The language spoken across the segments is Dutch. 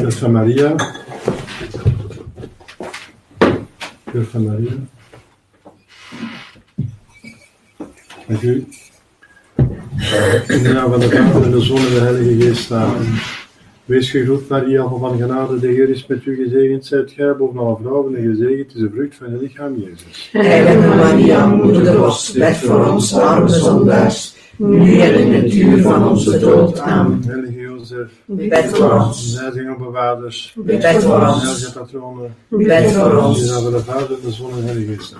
Jutta Maria. Jutta Maria. Dank u. In de naam van de Vader en de Zoon en de Heilige Geest. Amen. Wees gegroet, Maria, van genade, de Heer is met u gezegend. Zijt gij boven alle vrouwen en gezegend is de vrucht van je lichaam, Jezus. Heilige Maria, Moeder Gods, bid voor ons arme zondaars, nu en in het uur van onze dood. Amen. Jozef, Bid voor ons. heilige bewaarders, Bid voor ons. heilige patronen, Bid voor ons. naam van de Vader de Zoon en de Heilige Geest.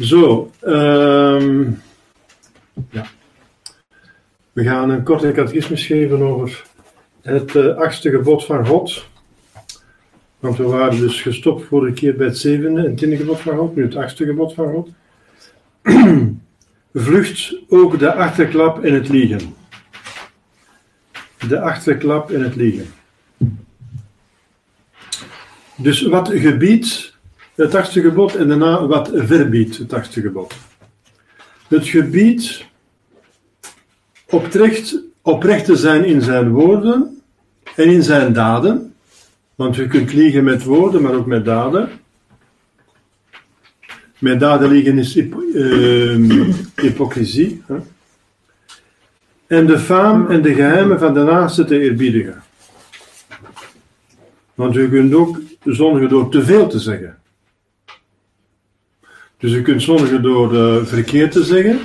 Zo, ehm ja. We gaan een korte catechismus geven over het eh, achtste gebod van God. Want we waren dus gestopt vorige keer bij het zevende en tiende gebod van God, nu het achtste gebod van God. Vlucht ook de achterklap en het liegen. De achterklap en het liegen. Dus wat gebiedt het achtste gebod en daarna wat verbiedt het achtste gebod. Het gebied oprecht, oprecht te zijn in zijn woorden en in zijn daden. Want je kunt liegen met woorden, maar ook met daden. Met daden liegen is hypo- ehm, hypocrisie. Hè? En de faam en de geheimen van de naaste te eerbiedigen. Want je kunt ook zondigen door te veel te zeggen. Dus je kunt zondigen door eh, verkeerd te zeggen.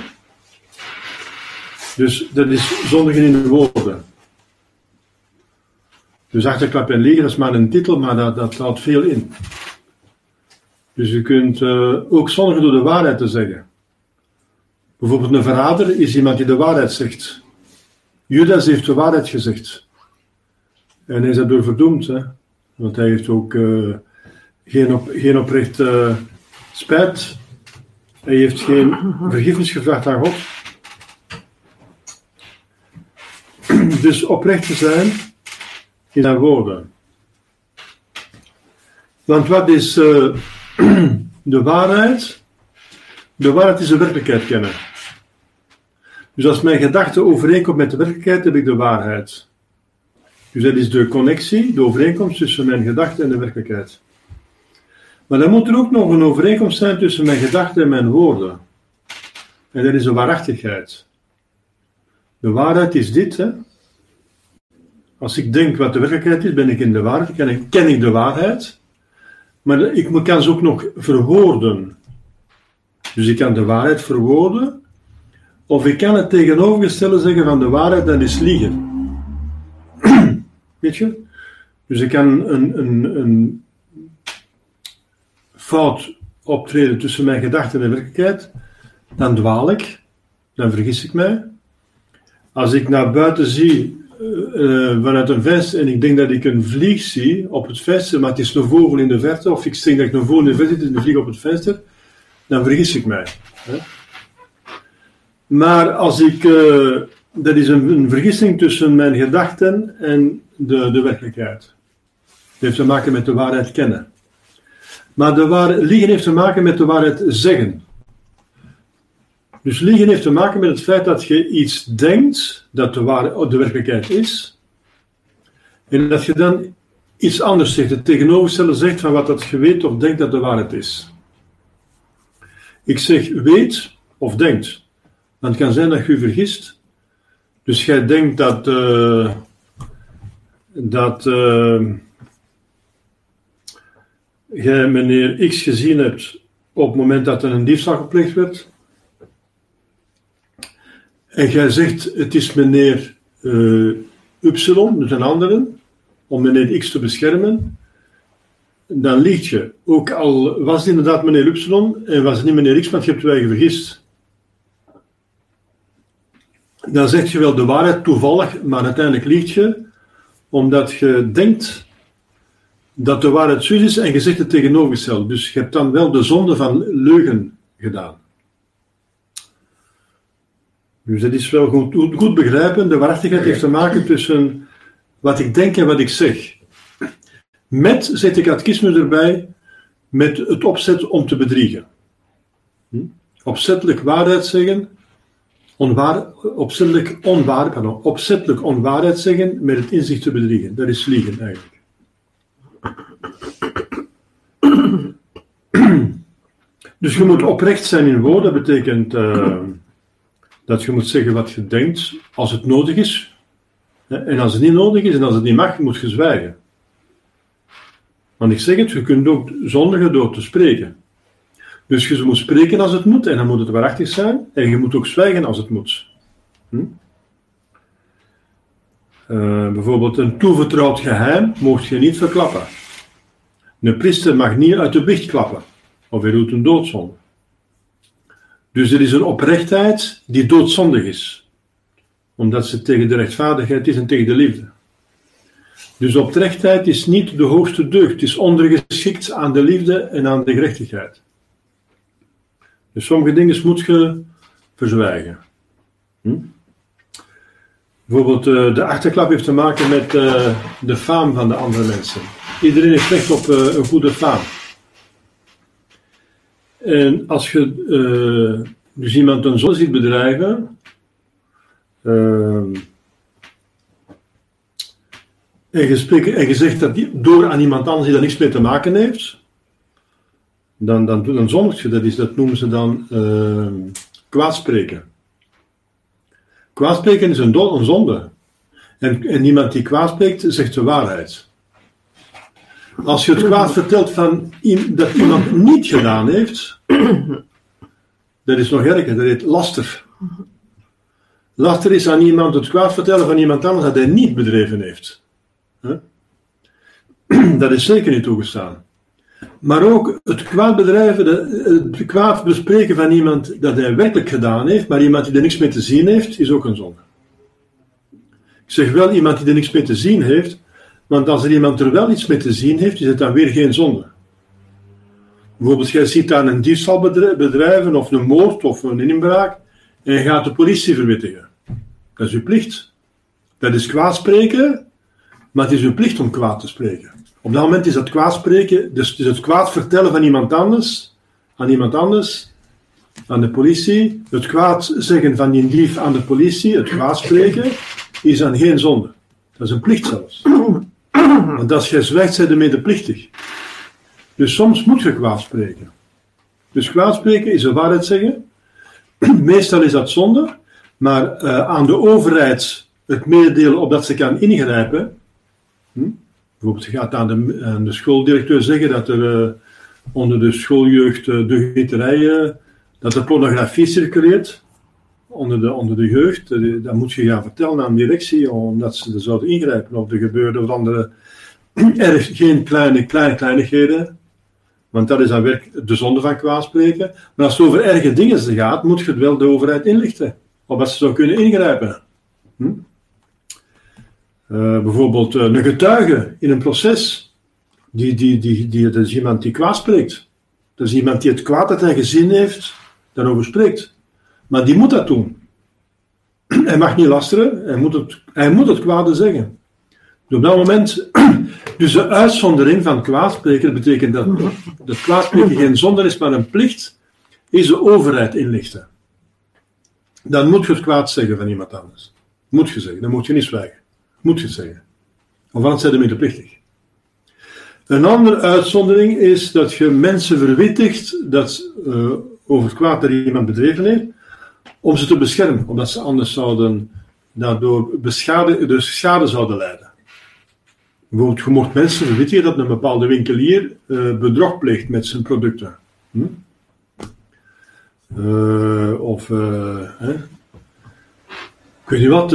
Dus dat is zondigen in de woorden. Dus achterklap en liegen, is maar een titel, maar dat, dat houdt veel in. Dus je kunt eh, ook zondigen door de waarheid te zeggen. Bijvoorbeeld een verrader is iemand die de waarheid zegt. Judas heeft de waarheid gezegd. En hij is daardoor verdoemd, hè? want hij heeft ook eh, geen, op, geen oprecht eh, spijt. Hij heeft geen vergiffenis gevraagd aan God. Dus oprecht te zijn in zijn woorden. Want wat is eh, de waarheid? De waarheid is de werkelijkheid kennen. Dus als mijn gedachte overeenkomt met de werkelijkheid, heb ik de waarheid. Dus dat is de connectie, de overeenkomst tussen mijn gedachte en de werkelijkheid. Maar dan moet er ook nog een overeenkomst zijn tussen mijn gedachten en mijn woorden. En dat is de waarachtigheid. De waarheid is dit, hè. Als ik denk wat de werkelijkheid is, ben ik in de waarheid, ken ik, ken ik de waarheid. Maar ik kan ze ook nog verwoorden. Dus ik kan de waarheid verwoorden. Of ik kan het tegenovergestelde zeggen van de waarheid, dat is liegen. Weet je? Dus ik kan een, een, een fout optreden tussen mijn gedachten en de werkelijkheid. Dan dwaal ik. Dan vergis ik mij. Als ik naar buiten zie eh, eh, vanuit een venster en ik denk dat ik een vlieg zie op het venster, maar het is een vogel in de verte, of ik denk dat ik een vogel in de verte zit, is een vlieg op het venster, dan vergis ik mij. Hè? Maar als ik, eh, dat is een, een vergissing tussen mijn gedachten en de, de werkelijkheid. Het heeft te maken met de waarheid kennen. Maar de waar, liegen heeft te maken met de waarheid zeggen. Dus liegen heeft te maken met het feit dat je iets denkt dat de, waar, de werkelijkheid is. En dat je dan iets anders zegt, het tegenovergestelde zegt van wat dat je weet of denkt dat de waarheid is. Ik zeg weet of denkt. Dan het kan zijn dat je vergist. Dus jij denkt dat, eh, dat eh, jij meneer X gezien hebt op het moment dat er een diefstal gepleegd werd. En jij zegt het is meneer eh, Y, dus een andere, om meneer X te beschermen. Dan liegt je. Ook al was het inderdaad meneer Y en was het niet meneer X, want je hebt je eigen vergist dan zeg je wel de waarheid toevallig, maar uiteindelijk liegt je, omdat je denkt dat de waarheid zo is en je zegt het tegenovergesteld. Dus je hebt dan wel de zonde van leugen gedaan. Dus dat is wel goed, goed, begrijpen. De waarachtigheid heeft te maken tussen wat ik denk en wat ik zeg. Met, zet ik catechisme erbij, met het opzet om te bedriegen. Hm? Opzettelijk waarheid zeggen, onwaar, opzettelijk, onwaar, pardon, opzettelijk onwaarheid zeggen met het inzicht te bedriegen. Dat is liegen eigenlijk. Dus je moet oprecht zijn in woorden, dat betekent uh, dat je moet zeggen wat je denkt als het nodig is. En als het niet nodig is en als het niet mag, moet je zwijgen. Want ik zeg het, je kunt ook zondigen door te spreken. Dus je moet spreken als het moet en dan moet het waarachtig zijn. En je moet ook zwijgen als het moet. Hm? Uh, bijvoorbeeld een toevertrouwd geheim mocht je niet verklappen. Een priester mag niet uit de biecht klappen, of hij doet een doodzonde. Dus er is een oprechtheid die doodzondig is, omdat ze tegen de rechtvaardigheid is en tegen de liefde. Dus oprechtheid is niet de hoogste deugd, is ondergeschikt aan de liefde en aan de gerechtigheid. Dus sommige dingen moet je verzwijgen. Hm? Bijvoorbeeld uh, de achterklap heeft te maken met uh, de faam van de andere mensen. Iedereen heeft recht op uh, een goede faam. En als je dus iemand een zonde ziet bedrijven, en, je en zegt dat die, door aan iemand anders die daar niks mee te maken heeft, dan, dan, dan zondigt. Dat, is, dat noemen ze dan kwaadspreken. Kwaadspreken is een, zonde. En, en iemand die kwaad spreekt, zegt de waarheid. Als je het kwaad vertelt van dat iemand niet gedaan heeft, dat is nog erger, dat heet laster. Laster is aan iemand het kwaad vertellen van iemand anders dat hij niet bedreven heeft. Dat is zeker niet toegestaan. Maar ook het kwaad bedrijven, het kwaad bespreken van iemand dat hij werkelijk gedaan heeft, maar iemand die er niks mee te zien heeft, is ook een zonde. Ik zeg wel iemand die er niks mee te zien heeft, want als er iemand er wel iets mee te zien heeft, is het dan weer geen zonde. Bijvoorbeeld, jij ziet daar een diefstal bedrijven, of een moord, of een inbraak, en je gaat de politie verwittigen. Dat is uw plicht. Dat is kwaad spreken, maar het is uw plicht om kwaad te spreken. Op dat moment is dat kwaad spreken, dus, dus het kwaad vertellen van iemand anders, aan iemand anders, aan de politie, het kwaad zeggen van die dief aan de politie, het kwaad spreken, is dan geen zonde. Dat is een plicht zelfs. Want als je zwijgt, zijn de medeplichtig. Dus soms moet je kwaad spreken. Dus kwaad spreken is een waarheid zeggen. Meestal is dat zonde, maar uh, aan de overheid het meedelen opdat ze kan ingrijpen. Hm? Bijvoorbeeld, je gaat aan de, aan de schooldirecteur zeggen dat er uh, onder de schooljeugd uh, de gieterijen, dat er pornografie circuleert onder de, onder de jeugd. Dat moet je gaan vertellen aan de directie, omdat ze er zouden ingrijpen. Of er gebeurde of andere geen kleine, kleine kleinigheden. Want dat is dan werk de zonde van kwaad spreken. Maar als het over erge dingen gaat, moet je het wel de overheid inlichten. Opdat ze zou kunnen ingrijpen. Hm? Uh, bijvoorbeeld uh, een getuige in een proces. Die, die, die, die, dat is iemand die kwaad spreekt. Dat is iemand die het kwaad dat hij gezien heeft, daarover spreekt. Maar die moet dat doen. Hij mag niet lasteren, hij moet het, hij moet het kwade zeggen. Dus op dat moment, dus de uitzondering van kwaadspreken, dat betekent dat, dat kwaadspreken geen zonde is, maar een plicht, is de overheid inlichten. Dan moet je het kwaad zeggen van iemand anders. Moet je zeggen, dan moet je niet zwijgen. Moet je zeggen. Of anders zijn ze medeplichtig. Een andere uitzondering is dat je mensen verwittigt dat, uh, over kwaad dat iemand bedreven heeft, om ze te beschermen, omdat ze anders zouden daardoor beschade, dus schade zouden lijden. Bijvoorbeeld, je mocht mensen verwittigen dat een bepaalde winkelier uh, bedrog pleegt met zijn producten. Hm? Uh, of, hè? Ik weet niet wat,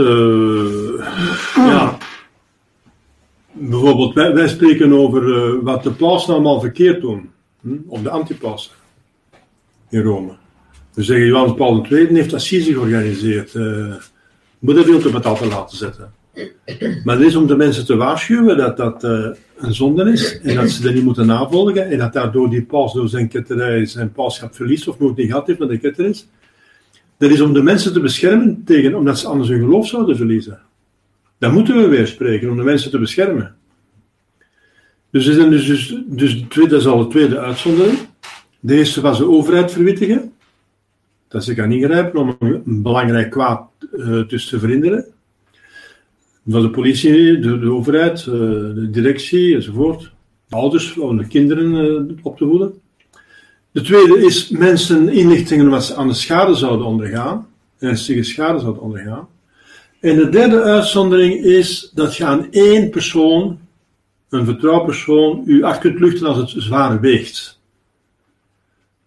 ja, bijvoorbeeld, wij, wij spreken over uh, wat de pausen allemaal verkeerd doen. Hm? Of de antipausen in Rome. We zeggen, Johannes Paul II heeft assise georganiseerd. Uh, moederbeeld op het altaar laten zetten. Maar het is om de mensen te waarschuwen dat dat uh, een zonde is. En dat ze dat niet moeten navolgen. En dat daardoor die paus door zijn ketterij zijn pauschap verliest. Of nooit niet gehad heeft, maar de ketter is. Dat is om de mensen te beschermen tegen, omdat ze anders hun geloof zouden verliezen. Dan moeten we weer spreken om de mensen te beschermen. Dus, dus, dus, dus dat is al de tweede uitzondering. De eerste was de overheid verwittigen. dat ze kan ingrijpen om een, belangrijk kwaad uh, te verhinderen. Van de politie, de, de overheid, uh, de directie enzovoort. Ouders om de kinderen uh, op te voeden. De tweede is mensen inlichtingen wat ze aan de schade zouden ondergaan. Ernstige schade zouden ondergaan. En de derde uitzondering is dat je aan één persoon, een vertrouwpersoon, u acht kunt luchten als het zwaar weegt.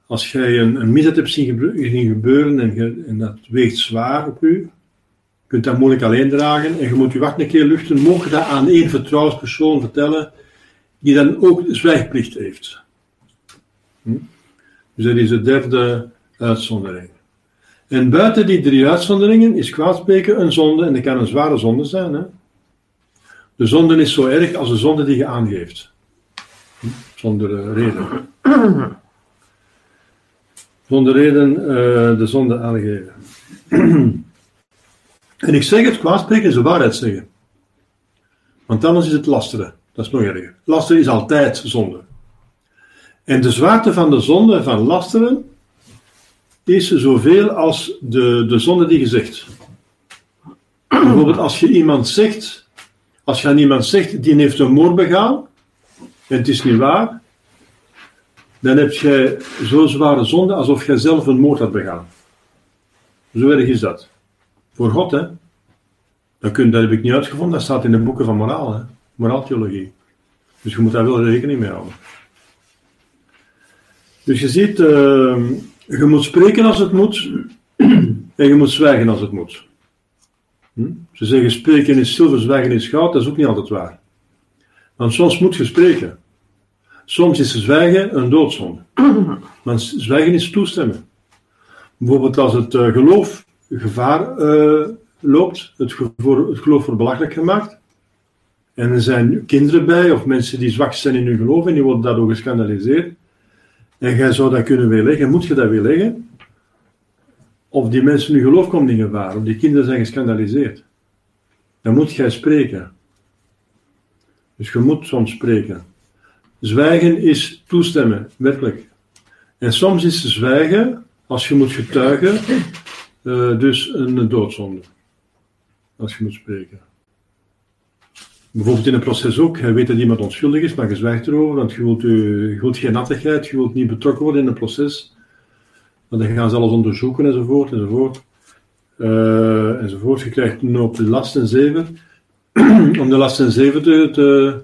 Als jij een, een misdaad hebt zien, gebeuren en, en, dat weegt zwaar op u, kunt dat moeilijk alleen dragen en je moet je wacht een keer luchten, mogen dat aan één vertrouwenspersoon vertellen, die dan ook zwijgplicht heeft. Hm? Dus dat is de derde uitzondering. En buiten die drie uitzonderingen is kwaadspreken een zonde en dat kan een zware zonde zijn. Hè? De zonde is zo erg als de zonde die je aangeeft. Hm? Zonder uh, reden. Zonder reden uh, de zonde aangeven. en ik zeg het, kwaadspreken is de waarheid zeggen. Want anders is het lasteren. Dat is nog erger. Lasteren is altijd zonde. En de zwaarte van de zonde van lasteren is zoveel als de, de zonde die je zegt. Bijvoorbeeld als je iemand zegt, als je aan iemand zegt, die heeft een moord begaan, en het is niet waar, dan heb jij zo zware zonde alsof jij zelf een moord had begaan. Zo erg is dat. Voor God, hè. Dat, kun, dat heb ik niet uitgevonden, dat staat in de boeken van moraal, hè. moraaltheologie. Dus je moet daar wel rekening mee houden. Dus je ziet, uh, je moet spreken als het moet en je moet zwijgen als het moet. Hm? Ze zeggen spreken is zilver, zwijgen is goud, dat is ook niet altijd waar. Want soms moet je spreken. Soms is zwijgen een doodzonde. Maar zwijgen is toestemmen. Bijvoorbeeld als het uh, geloof gevaar uh, loopt, het, het geloof wordt belachelijk gemaakt. En er zijn kinderen bij, of mensen die zwak zijn in hun geloof en die worden daardoor geschandaliseerd. En jij zou dat kunnen weerleggen. Moet je dat weerleggen? Of die mensen hun geloof gevaar, of die kinderen zijn geschandaliseerd. Dan moet jij spreken. Dus je moet soms spreken. Zwijgen is toestemmen, werkelijk. En soms is zwijgen, als je moet getuigen, uh, dus een doodzonde. Als je moet spreken. Bijvoorbeeld in een proces ook. Je weet dat iemand onschuldig is, maar je zwijgt erover, want je wilt, je wilt geen nattigheid, je wilt niet betrokken worden in een proces. Want dan gaan ze alles onderzoeken enzovoort enzovoort. Uh, enzovoort. Je krijgt nu op de last en zeven. om de last en zeven te, te,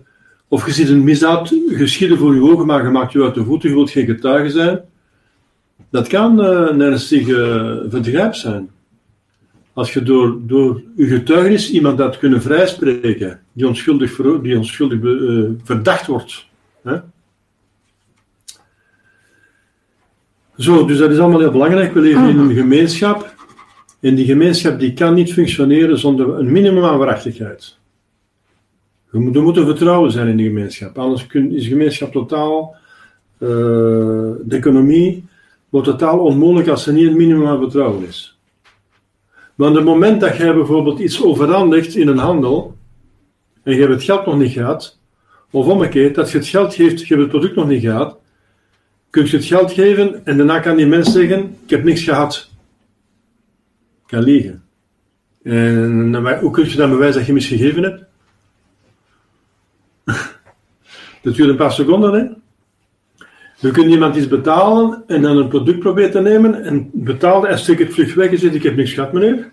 Of je ziet een misdaad geschieden voor je ogen, maar je maakt je uit de voeten, je wilt geen getuige zijn. Dat kan uh, een ernstige verdrijf zijn. Als je door, door je getuigenis iemand had kunnen vrijspreken die onschuldig, die onschuldig uh, verdacht wordt. Hè? Zo, dus dat is allemaal heel belangrijk. We leven in een gemeenschap. En die gemeenschap die kan niet functioneren zonder een minimum aan waarachtigheid. Er moet, er moet een vertrouwen zijn in de gemeenschap. Anders is de gemeenschap totaal, uh, de economie wordt totaal onmogelijk als er niet een minimum aan vertrouwen is. Want het moment dat jij bijvoorbeeld iets overhandigt in een handel, en je hebt het geld nog niet gehad, of omgekeerd, dat je het geld geeft, je hebt het product nog niet gehad, kun je het geld geven en daarna kan die mens zeggen, ik heb niks gehad. Kan liegen. En hoe kun je dan bewijzen dat je misgegeven hebt? dat duurt een paar seconden, hè? Je kunt iemand iets betalen en dan een product proberen te nemen en betaalde en stuk het vlug weg Ik heb niks gehad, meneer.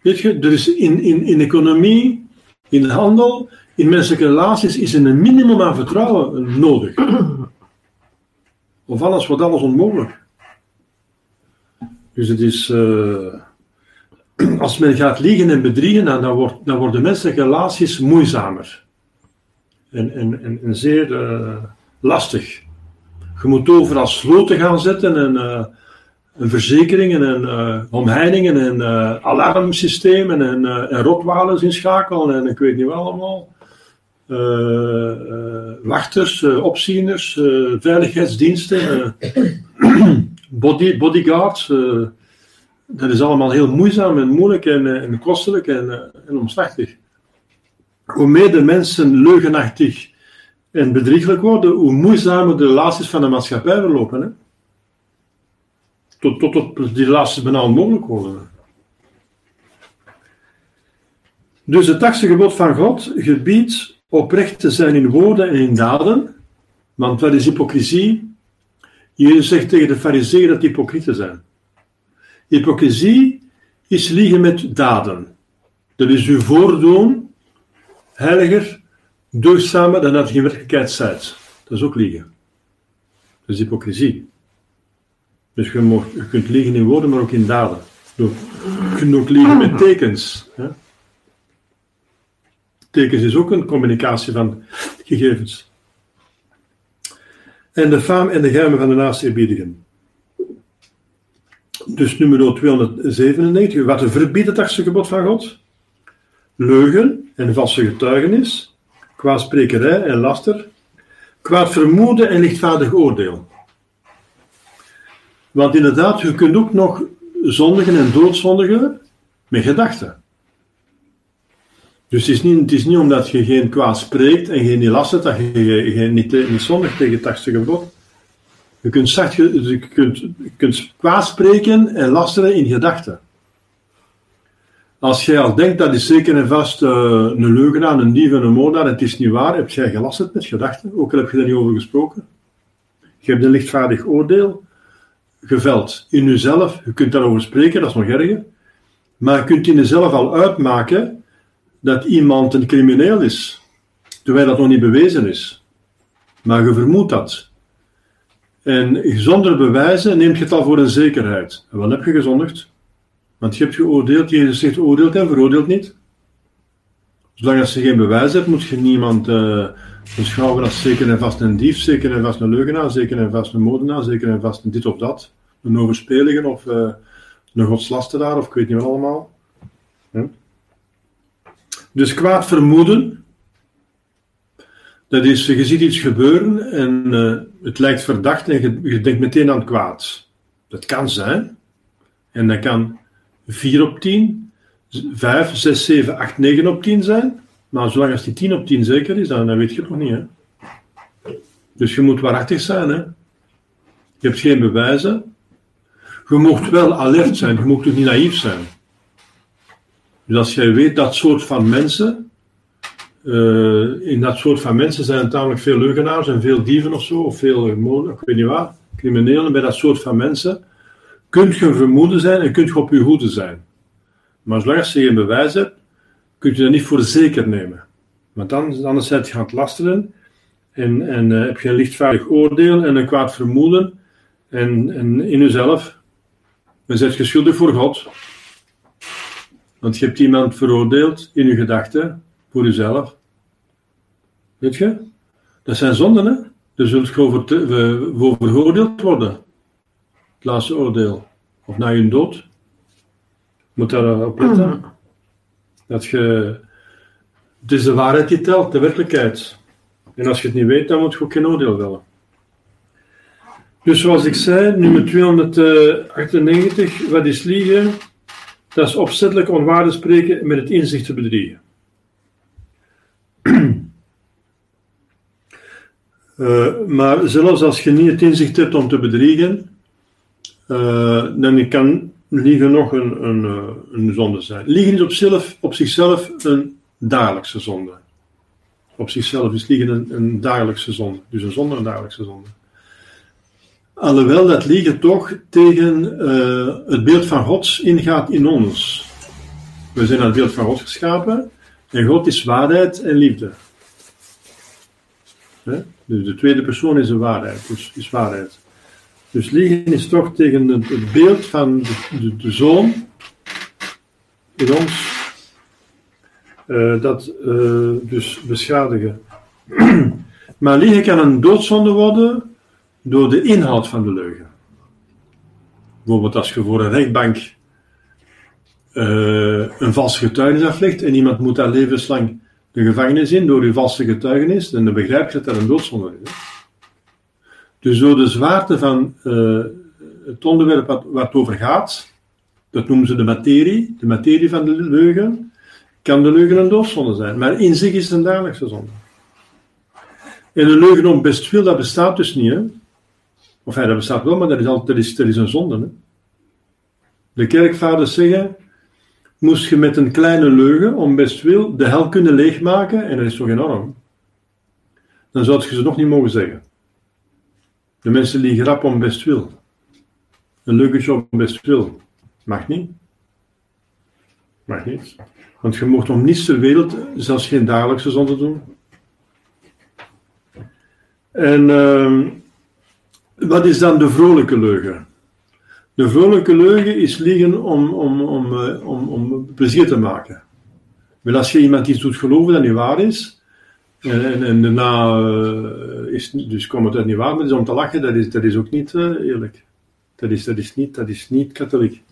Weet je, is in, in, in economie, in handel, in menselijke relaties is een minimum aan vertrouwen nodig. Of alles wordt alles onmogelijk. Dus het is. Uh, als men gaat liegen en bedriegen, dan, dan, wordt, dan worden menselijke relaties moeizamer en, en, en, zeer uh, lastig. Je moet overal sloten gaan zetten en, en verzekeringen en uh, omheiningen en alarmsystemen en, en rotwalens inschakelen en ik weet niet wat allemaal. wachters, opzieners, veiligheidsdiensten, body, bodyguards. dat is allemaal heel moeizaam en moeilijk en, en kostelijk en, en omslachtig hoe meer de mensen leugenachtig en bedrieglijk worden, hoe moeizamer de relaties van de maatschappij verlopen. Hè? tot, tot, tot die laatste bijna onmogelijk worden. Dus het achtste gebod van God gebiedt oprecht te zijn in woorden en in daden. Want wat is hypocrisie? Jezus zegt tegen de fariseeën dat hypocrieten zijn. Hypocrisie is liegen met daden. Dat is u voordoen heiliger, deugdzamer dan je in werkelijkheid zijt. Dat is ook liegen. Dat is hypocrisie. Dus je, kunt liegen in woorden, maar ook in daden. Je kunt ook liegen met tekens. Hè? Tekens is ook een communicatie van gegevens. En de faam en de geheimen van de naaste eerbiedigen. Dus nummer 297. Wat verbiedt het achtste gebod van God? Leugen en valse getuigenis, kwaadsprekerij en laster, kwaad vermoeden en lichtvaardig oordeel. Want inderdaad, je kunt ook nog zondigen en doodzondigen met gedachten. Dus het is, niet, niet omdat je geen kwaad spreekt en geen last dat je, je, niet, niet zondig tegen het achtste gebod. Je kunt, zacht, je kunt, je kunt kwaad spreken en lasteren in gedachten. Als jij al denkt dat is zeker en vast uh, een leugenaar, een dief en een moordenaar, het is niet waar, heb jij gelasterd met gedachten, ook al heb je daar niet over gesproken. Je hebt een lichtvaardig oordeel geveld in jezelf, je kunt daarover spreken, dat is nog erger, maar je kunt in jezelf al uitmaken dat iemand een crimineel is, terwijl dat nog niet bewezen is. Maar je vermoedt dat. En zonder bewijzen neemt je het al voor een zekerheid. En heb je gezondigd? Want je hebt geoordeeld, Jezus zegt oordeelt en veroordeelt niet. Zolang als je geen bewijs hebt, moet je niemand uh, beschouwen als zeker en vast een dief, zeker en vast een leugenaar, zeker en vast een moordenaar, zeker en vast een dit of dat. Een overspelige of uh, een godslasteraar of ik weet niet wat allemaal. Dus kwaad vermoeden, dat is, je ziet iets gebeuren en uh, het lijkt verdacht en je, je, denkt meteen aan kwaad. Dat kan zijn. En dat kan 4 op 10, 5, 6, 7, 8, 9 op 10 zijn. Maar zolang als die 10 op 10 zeker is, dan, weet je het nog niet. Hè? Dus je moet waarachtig zijn. Hè? Je hebt geen bewijzen. Je moet wel alert zijn, je moet ook niet naïef zijn. Dus als jij weet dat soort van mensen, uh, in dat soort van mensen zijn tamelijk veel leugenaars en veel dieven of zo, of veel, ik weet niet wat, criminelen bij dat soort van mensen, kunt je vermoeden zijn en kunt je op je hoede zijn. Maar zolang je geen bewijs hebt, kun je dat niet voor zeker nemen. Want dan, anders zit je aan het lasteren en, en uh, heb je een lichtvaardig oordeel en een kwaad vermoeden en, en in jezelf. Dan zit je schuldig voor God. Want je hebt iemand veroordeeld in je gedachten voor jezelf. Weet je? Dat zijn zonden, hè? Je zult gewoon voor veroordeeld worden. Het laatste oordeel. Of na je dood. Je moet daarop letten. Mm. Dat je... Het is de waarheid die telt, de werkelijkheid. En als je het niet weet, dan moet je ook geen oordeel vellen. Dus zoals ik zei, nummer 298, wat is liegen? Dat is opzettelijk onwaarde spreken met het inzicht te bedriegen. Uh, maar zelfs als je niet het inzicht hebt om te bedriegen, uh, dan kan liegen nog een, een, eh, een zonde zijn. Liegen is op, op zichzelf een dagelijkse zonde. Op zichzelf is liegen een, een dagelijkse zonde. Dus een zonde, een dagelijkse zonde. Alhoewel dat liegen toch tegen uh, het beeld van God ingaat in ons. We zijn aan het beeld van God geschapen en God is waarheid en liefde. Dus de tweede persoon is de waarheid, dus is waarheid. Dus liegen is toch tegen het, beeld van de, de, zoon in ons uh, dat uh, dus beschadigen. maar liegen kan een doodzonde worden door de inhoud van de leugen. Bijvoorbeeld als je voor een rechtbank uh, een vals getuigenis aflegt en iemand moet daar levenslang de gevangenis in door uw valse getuigenis, dan begrijp je dat dat een doodzonde is. Dus door de zwaarte van uh, het onderwerp wat, waar het over gaat, dat noemen ze de materie, de materie van de leugen, kan de leugen een doodzonde zijn. Maar in zich is het een dagelijkse zonde. En de leugen om best veel, dat bestaat dus niet. Hè? Of ja, dat bestaat wel, maar dat is, al, dat is, een zonde. De kerkvaders zeggen, moest je met een kleine leugen om bestwil de hel kunnen leegmaken, en dat is toch enorm, dan zou je ze nog niet mogen zeggen. De mensen die grap om bestwil. Een leugentje om bestwil. Mag niet. Mag niet. Want je mocht om niets ter wereld, zelfs geen dagelijkse zonde doen. En uh, wat is dan de vrolijke leugen? De vrolijke leugen is liegen om, om, om, uh, om, om plezier te maken. Wel, als je iemand iets doet geloven dat niet waar is, en, en, daarna uh, is, dus komt het uit niet waar, maar is om te lachen, dat is, dat is ook niet uh, eerlijk. Dat is, dat, is niet, dat is niet katholiek.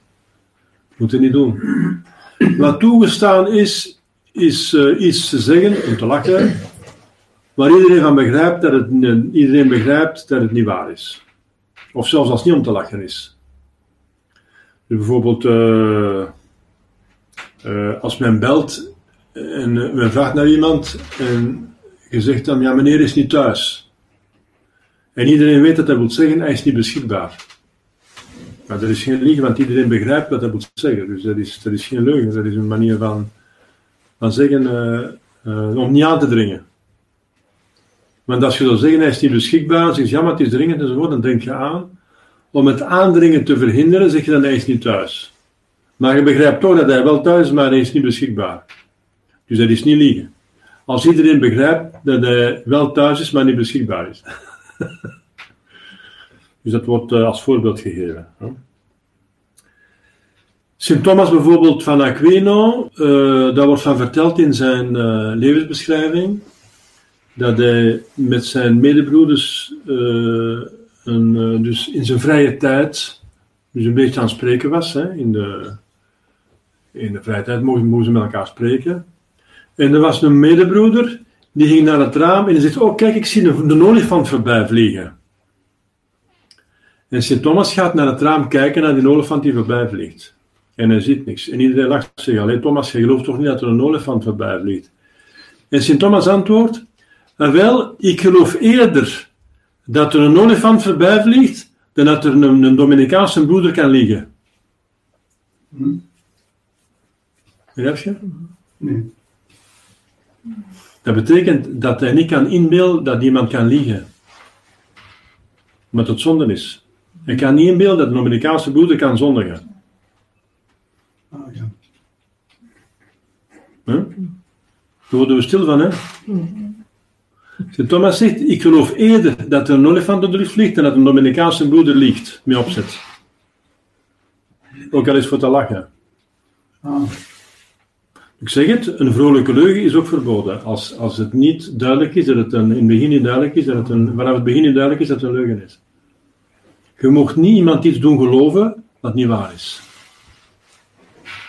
Moet je niet doen. Wat toegestaan is, is uh, iets te zeggen, om te lachen, waar iedereen van begrijpt dat het, iedereen begrijpt dat het niet waar is. Of zelfs als het niet om te lachen is. Dus bijvoorbeeld, uh, als men belt en men vraagt naar iemand en je zegt dan, ja meneer is niet thuis. En iedereen weet dat dat wil zeggen, hij is niet beschikbaar. Maar dat is geen liegen, want iedereen begrijpt wat dat moet zeggen. Dus dat is, dat is geen leugen, dat is een manier van, van zeggen uh, uh, om niet aan te dringen. Want als je zou zeggen, hij is niet beschikbaar, zeg je, ja, maar het is dringend enzovoort, dan denk je aan. Om het aandringen te verhinderen, zeg je dan, hij is niet thuis. Maar je begrijpt toch dat hij wel thuis is, maar hij is niet beschikbaar. Dus dat is niet liegen. Als iedereen begrijpt dat hij wel thuis is, maar niet beschikbaar is. dus dat wordt uh, als voorbeeld gegeven. Sint Thomas bijvoorbeeld van Aquino, uh, daar wordt van verteld in zijn uh, levensbeschrijving dat hij met zijn medebroeders een, dus in zijn vrije tijd dus een beetje aan het spreken was. Hè, in, de, in de vrije tijd mochten, mochten ze met elkaar spreken. En er was een medebroeder die ging naar het raam en die zegt: Oh, kijk, ik zie een, een olifant voorbij vliegen. En Sint Thomas gaat naar het raam kijken naar die olifant die voorbij vliegt. En hij ziet niks. En iedereen lacht zich. Alleen Thomas, je gelooft toch niet dat er een olifant voorbij vliegt? En Sint Thomas antwoordt: en wel, ik geloof eerder dat er een olifant voorbij vliegt dan dat er een, een Dominicaanse broeder kan liggen. Hm? Begrijp je? Nee. Dat betekent dat hij niet kan inbeelden dat iemand kan liegen. Omdat het zonde is. Hij kan niet inbeelden dat een Dominicaanse broeder kan zondigen. Ah, ja. Huh? Daar worden we stil van, hè? Sint Thomas zegt, ik geloof eerder dat er een olifant door de lucht vliegt dan dat een Dominicaanse broeder liegt, mee opzet. Ook al is voor te lachen. Ah, Ik zeg het, een vrolijke leugen is ook verboden. Als, als het niet duidelijk is, dat het een, in het begin niet duidelijk is, dat het een, vanaf het begin niet duidelijk is dat het een leugen is. Je mocht niet iemand iets doen geloven wat niet waar is.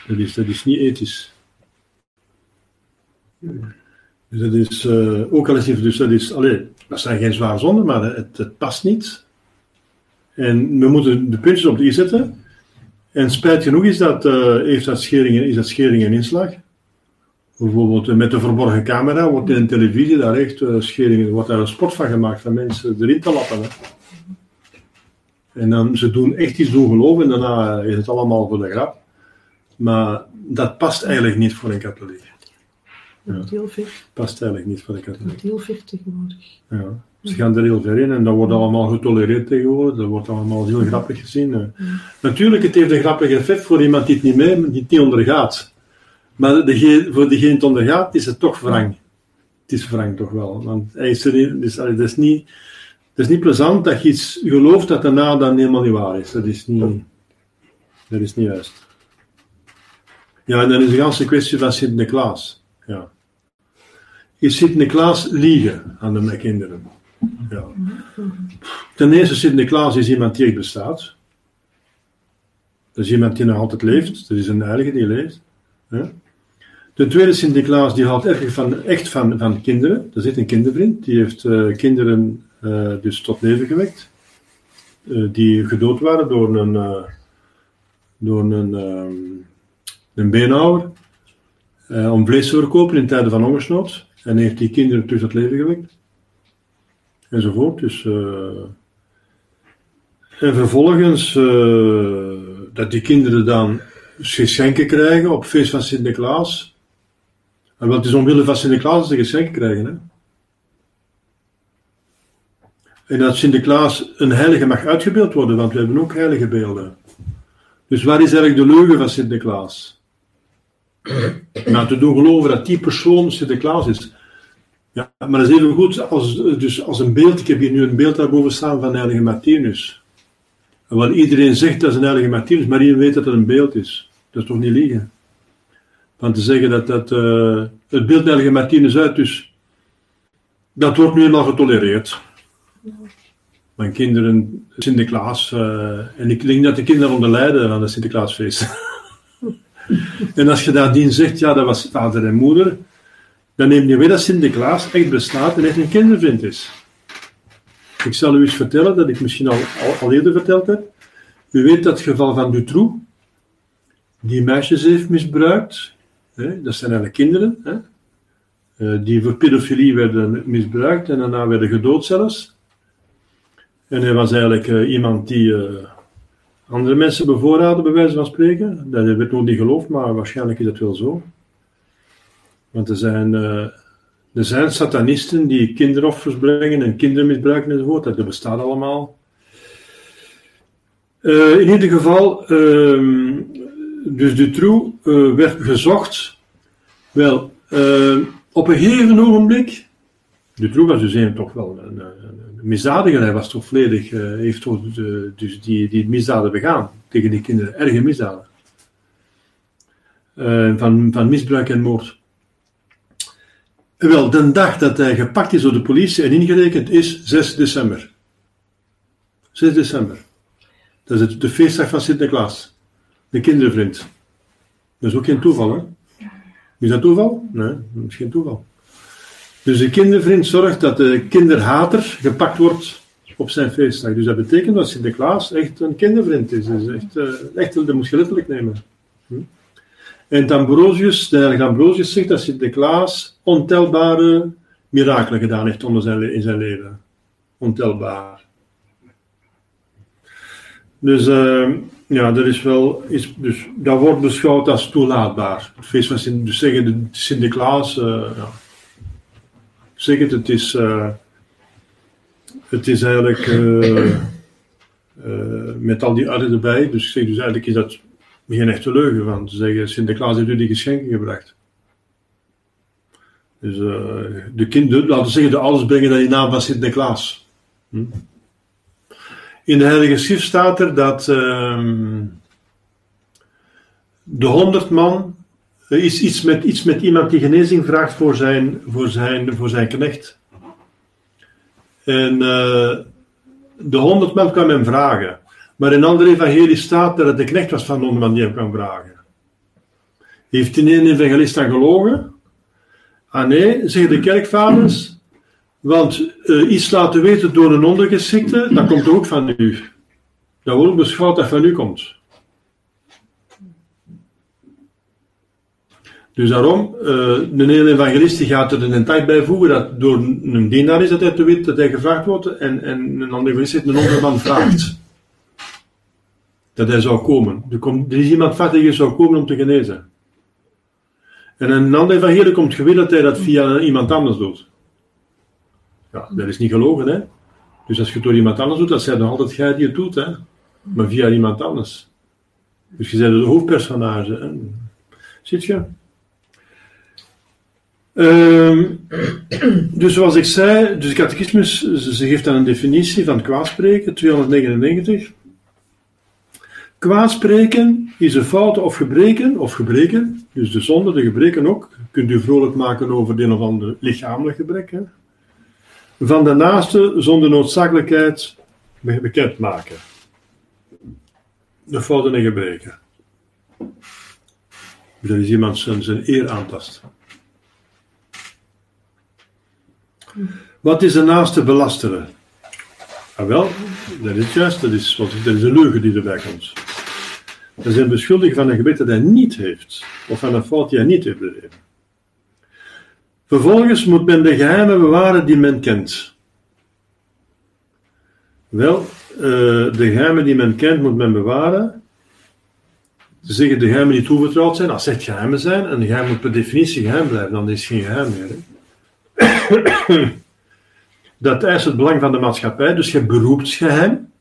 Dat is, dat is niet ethisch. Dus dat is, eh, ook al het, dus dat is, allee, dat zijn geen zware zonden, maar het, het past niet. En we moeten de puntjes op de i zetten. En spijt genoeg is dat, eh, heeft dat scheringen, is dat schering en inslag. Bijvoorbeeld met de verborgen camera wordt in de televisie daar echt uh, scheringen, wordt daar een sport van gemaakt van mensen erin te lappen. Hè. En dan ze doen echt iets doen geloven en daarna is het allemaal voor de grap. Maar dat past eigenlijk niet voor een katholiek. Dat wordt heel ver. Past eigenlijk niet voor een katholiek. heel ver tegenwoordig. Ja. Ze gaan er heel ver in en dat wordt allemaal getolereerd tegenwoordig. Dat wordt allemaal heel grappig gezien. Natuurlijk, het heeft een grappig effect voor iemand die het niet mee, die het niet ondergaat. Maar dege- voor diegene die het ondergaat, is het toch wrang. Het is wrang toch wel. Want hij is er niet, dus, dat, is niet, dat is niet plezant dat je iets gelooft dat daarna dan helemaal niet waar is. Dat is niet, dat is niet juist. Ja, en dan is de ganse kwestie van Sint-Niklaas. Ja. Is Sint-Niklaas liegen aan de kinderen? Ja. Ten eerste, Sint-Niklaas is iemand die echt bestaat. Dat is iemand die nog altijd leeft. Dat is een heilige die leeft. Ja. Ten tweede, Sint-Niklaas die houdt van, echt van, van kinderen. Is echt een kindervriend. Die heeft eh, kinderen eh, dus tot leven gewekt. Eh, die gedood waren door een, door een, ehm, een beenhouwer. om vlees te verkopen in tijden van hongersnood. En heeft die kinderen terug tot leven gewekt. Enzovoort. Dus, en vervolgens, dat die kinderen dan geschenken krijgen op feest van Sinterklaas. En wat is omwille van Sinterklaas dat ze geschenken krijgen. Hè? En dat Sinterklaas een heilige mag uitgebeeld worden, want we hebben ook heilige beelden. Dus waar is eigenlijk de leugen van Sinterklaas? Nou, te doen geloven dat die persoon Sinterklaas is. Ja, maar dat is even goed als, dus als een beeld. Ik heb hier nu een beeld daarboven staan van heilige Martinus. En wat iedereen zegt dat is een heilige Martinus, maar iedereen weet dat het een beeld is. Dat is toch niet liegen? Van te zeggen dat, dat uh, het beeld heilige Martinus uit, dus dat wordt nu eenmaal getolereerd. Mijn kinderen, Sinterklaas, uh, en ik denk dat de kinderen onder lijden aan het Sinterklaasfeest. en als je nadien zegt, ja, dat was vader en moeder, dan neem je weer dat Sinterklaas echt bestaat en echt een kindervriend is. Ik zal u eens vertellen, dat ik misschien al, al, eerder verteld heb. U weet dat geval van Dutroux, die meisjes heeft misbruikt. Hè? Dat zijn eigenlijk kinderen, hè? Uh, die voor pedofilie werden misbruikt en daarna werden gedood zelfs. En hij was eigenlijk uh, iemand die uh, andere mensen bevoorraadde, bij wijze van spreken. Dat werd nog niet geloofd, maar waarschijnlijk is dat wel zo. Want er zijn, er zijn satanisten die kinderoffers brengen en kinderen misbruiken enzovoort. Dat bestaat allemaal. In ieder geval, uh, dus Dutroux uh, werd gezocht. Wel, op een gegeven ogenblik. Dutroux was dus een, toch wel een, een, misdadiger. Hij was toch volledig, heeft toch dus die, die misdaden begaan tegen die kinderen, erge misdaden. van, van misbruik en moord. Wel, de dag dat hij gepakt is door de politie en ingerekend is 6 december. 6 december. Dat is de feestdag van Sinterklaas. De kindervriend. Dat is ook geen toeval, hè? Is dat toeval? Nee, dat is geen toeval. Dus de kindervriend zorgt dat de kinderhater gepakt wordt op zijn feestdag. Dus dat betekent dat Sinterklaas echt een kindervriend is. Dus echt, uh, echt, dat moet je letterlijk nemen. Hm? En Ambrosius, de heilige Ambrosius zegt dat Sinterklaas ontelbare mirakelen gedaan heeft onder zijn, in zijn leven. Ontelbaar. Dus uh, ja, dat is wel, is, dus, dat wordt beschouwd als toelaatbaar. Het feest van Sint, dus zeggen de Sinterklaas, uh, ja. zeg het, het is, uh, het is eigenlijk met al die arren erbij, dus ik zeg dus eigenlijk is dat geen echte leugen van te zeggen: Sinterklaas heeft u die geschenken gebracht. Dus de kinderen, laten zeggen, de alles brengen dan in naam van Sinterklaas. Hm? In de Heilige Schrift staat er dat uh, de honderd man er is iets met, iets met iemand die genezing vraagt voor zijn, voor zijn, voor zijn knecht. En uh, de honderd man kwam hem vragen. Maar in andere evangelie staat dat het de knecht was van de man die hem kan vragen. Heeft die een evangelist dan gelogen? Ah nee, zeggen de kerkvaders. Want uh, iets laten weten door een ondergeschikte, dat komt ook van u. Dat wordt beschouwd dat van u komt. Dus daarom, uh, de hele evangelist die gaat er een tijd bij voegen dat door een dienaar is dat hij te weten dat hij gevraagd wordt en, en een andere evangelist een andere man vraagt dat hij zou komen. Er, komt, er is iemand vat die zou komen om te genezen. En een ander evangelie komt gewillig dat hij dat via iemand anders doet. Ja, dat is niet gelogen, hè. Dus als je het door iemand anders doet, dat zijn nog altijd jij die het doet, hè. Maar via iemand anders. Dus je bent het hoofdpersonage. Hè? Ziet je? Um, dus zoals ik zei, dus de catechismus, ze geeft dan een definitie van kwaadspreken, 299. Kwaadspreken is een fout of gebreken, of gebreken, dus de zonde, de gebreken ook, kunt u vrolijk maken over de een of ander lichamelijk gebrek, hè? Van de naaste zonder noodzakelijkheid bekend maken. De fouten en gebreken. Dat is iemand zijn, zijn eer aantast. Wat is de naaste belasteren? Ah wel, dat is juist, dat is, dat is een leugen die erbij komt. Ze zijn beschuldigd van een gebed dat hij niet heeft, of van een fout die hij niet heeft bedreven. Vervolgens moet men de geheimen bewaren die men kent. Wel, uh, de geheimen die men kent moet men bewaren. Ze zeggen de geheimen die toevertrouwd zijn, als het geheimen zijn, en geheim moet per definitie geheim blijven, dan is het geen geheim meer. Hè. Dat eist het belang van de maatschappij, dus je beroepsgeheim.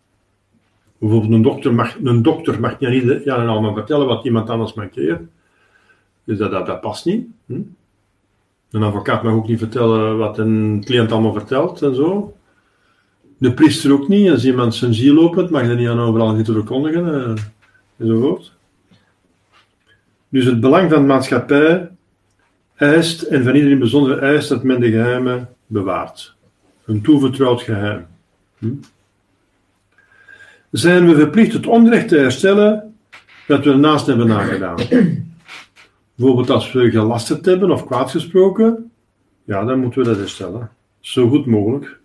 Bijvoorbeeld een dokter mag, een dokter mag niet ja, allemaal vertellen wat iemand anders mankeert. Dus dat, dat, dat past niet. Hm? Een advocaat mag ook niet vertellen wat een cliënt allemaal vertelt en zo. De priester ook niet. Als iemand zijn ziel opent, mag hij niet aan overal niet verkondigen. eh, enzovoort. Dus het belang van de maatschappij eist, en van iedereen bijzonder eist, dat men de geheimen bewaart. Een toevertrouwd geheim. Hm? Zijn we verplicht het onrecht te herstellen dat we ernaast hebben nagedaan? Bijvoorbeeld als we gelasterd hebben of kwaadgesproken, ja, dan moeten we dat herstellen. Zo goed mogelijk.